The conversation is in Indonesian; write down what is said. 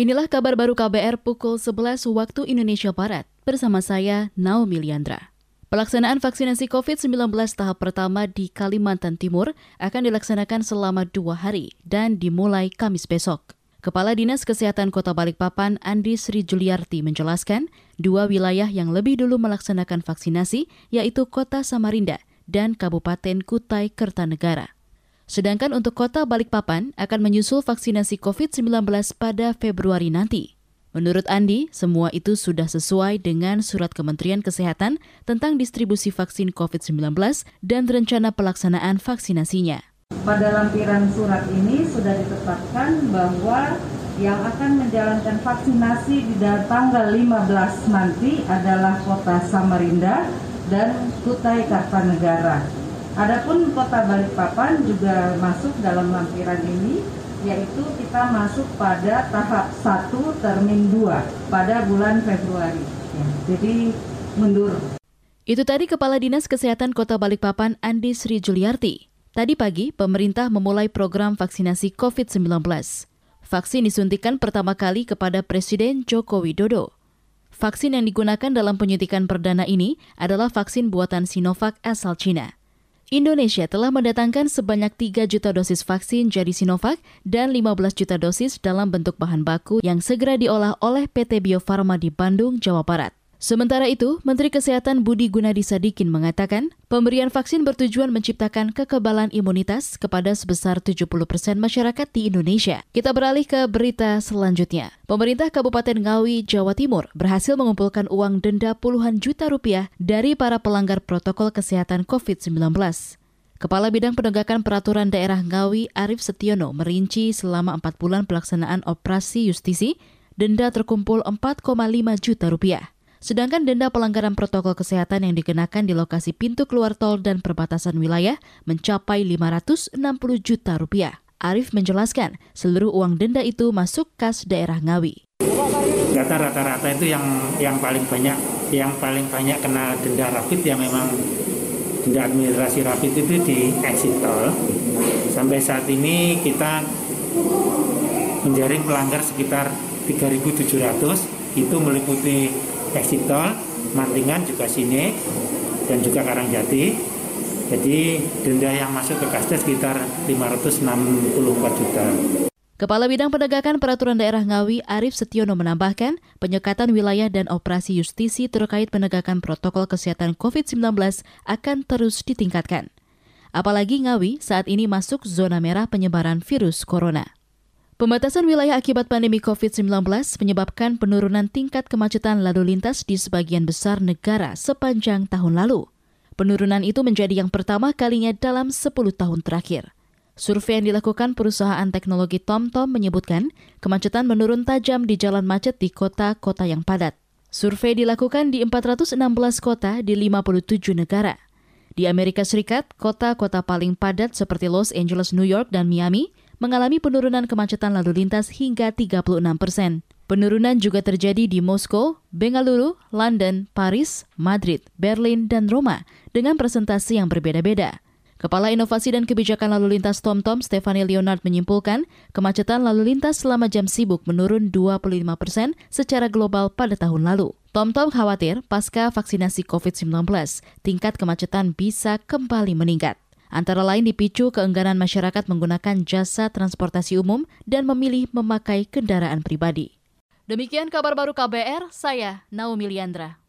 Inilah kabar baru KBR pukul 11 waktu Indonesia Barat. Bersama saya, Naomi Liandra. Pelaksanaan vaksinasi COVID-19 tahap pertama di Kalimantan Timur akan dilaksanakan selama dua hari dan dimulai Kamis besok. Kepala Dinas Kesehatan Kota Balikpapan Andi Sri Juliarti menjelaskan, dua wilayah yang lebih dulu melaksanakan vaksinasi yaitu Kota Samarinda dan Kabupaten Kutai Kertanegara. Sedangkan untuk kota Balikpapan akan menyusul vaksinasi COVID-19 pada Februari nanti. Menurut Andi, semua itu sudah sesuai dengan surat Kementerian Kesehatan tentang distribusi vaksin COVID-19 dan rencana pelaksanaan vaksinasinya. Pada lampiran surat ini sudah ditetapkan bahwa yang akan menjalankan vaksinasi di tanggal 15 nanti adalah kota Samarinda dan Kutai Kartanegara. Adapun kota Balikpapan juga masuk dalam lampiran ini yaitu kita masuk pada tahap 1 termin 2 pada bulan Februari. Ya, jadi mundur. Itu tadi Kepala Dinas Kesehatan Kota Balikpapan Andi Sri Juliarti. Tadi pagi, pemerintah memulai program vaksinasi COVID-19. Vaksin disuntikan pertama kali kepada Presiden Joko Widodo. Vaksin yang digunakan dalam penyuntikan perdana ini adalah vaksin buatan Sinovac asal Cina. Indonesia telah mendatangkan sebanyak 3 juta dosis vaksin jadi Sinovac dan 15 juta dosis dalam bentuk bahan baku yang segera diolah oleh PT Bio Farma di Bandung, Jawa Barat. Sementara itu, Menteri Kesehatan Budi Gunadi Sadikin mengatakan, pemberian vaksin bertujuan menciptakan kekebalan imunitas kepada sebesar 70 persen masyarakat di Indonesia. Kita beralih ke berita selanjutnya. Pemerintah Kabupaten Ngawi, Jawa Timur berhasil mengumpulkan uang denda puluhan juta rupiah dari para pelanggar protokol kesehatan COVID-19. Kepala Bidang Penegakan Peraturan Daerah Ngawi, Arif Setiono, merinci selama empat bulan pelaksanaan operasi justisi, denda terkumpul 4,5 juta rupiah. Sedangkan denda pelanggaran protokol kesehatan yang dikenakan di lokasi pintu keluar tol dan perbatasan wilayah mencapai 560 juta rupiah. Arif menjelaskan, seluruh uang denda itu masuk kas daerah Ngawi. Data rata-rata itu yang yang paling banyak yang paling banyak kena denda rapid ya memang denda administrasi rapid itu di exit tol. Sampai saat ini kita menjaring pelanggar sekitar 3.700 itu meliputi exit tol, Mantingan juga sini dan juga Karangjati. Jadi denda yang masuk ke kasda sekitar 564 juta. Kepala Bidang Penegakan Peraturan Daerah Ngawi Arif Setiono menambahkan, penyekatan wilayah dan operasi justisi terkait penegakan protokol kesehatan COVID-19 akan terus ditingkatkan. Apalagi Ngawi saat ini masuk zona merah penyebaran virus corona. Pembatasan wilayah akibat pandemi COVID-19 menyebabkan penurunan tingkat kemacetan lalu lintas di sebagian besar negara sepanjang tahun lalu. Penurunan itu menjadi yang pertama kalinya dalam 10 tahun terakhir. Survei yang dilakukan perusahaan teknologi TomTom menyebutkan kemacetan menurun tajam di jalan macet di kota-kota yang padat. Survei dilakukan di 416 kota di 57 negara. Di Amerika Serikat, kota-kota paling padat seperti Los Angeles, New York, dan Miami mengalami penurunan kemacetan lalu lintas hingga 36 persen. Penurunan juga terjadi di Moskow, Bengaluru, London, Paris, Madrid, Berlin, dan Roma dengan presentasi yang berbeda-beda. Kepala Inovasi dan Kebijakan Lalu Lintas TomTom, Stephanie Leonard menyimpulkan, kemacetan lalu lintas selama jam sibuk menurun 25 persen secara global pada tahun lalu. TomTom khawatir pasca vaksinasi COVID-19, tingkat kemacetan bisa kembali meningkat antara lain dipicu keengganan masyarakat menggunakan jasa transportasi umum dan memilih memakai kendaraan pribadi. Demikian kabar baru KBR, saya Naomi Liandra.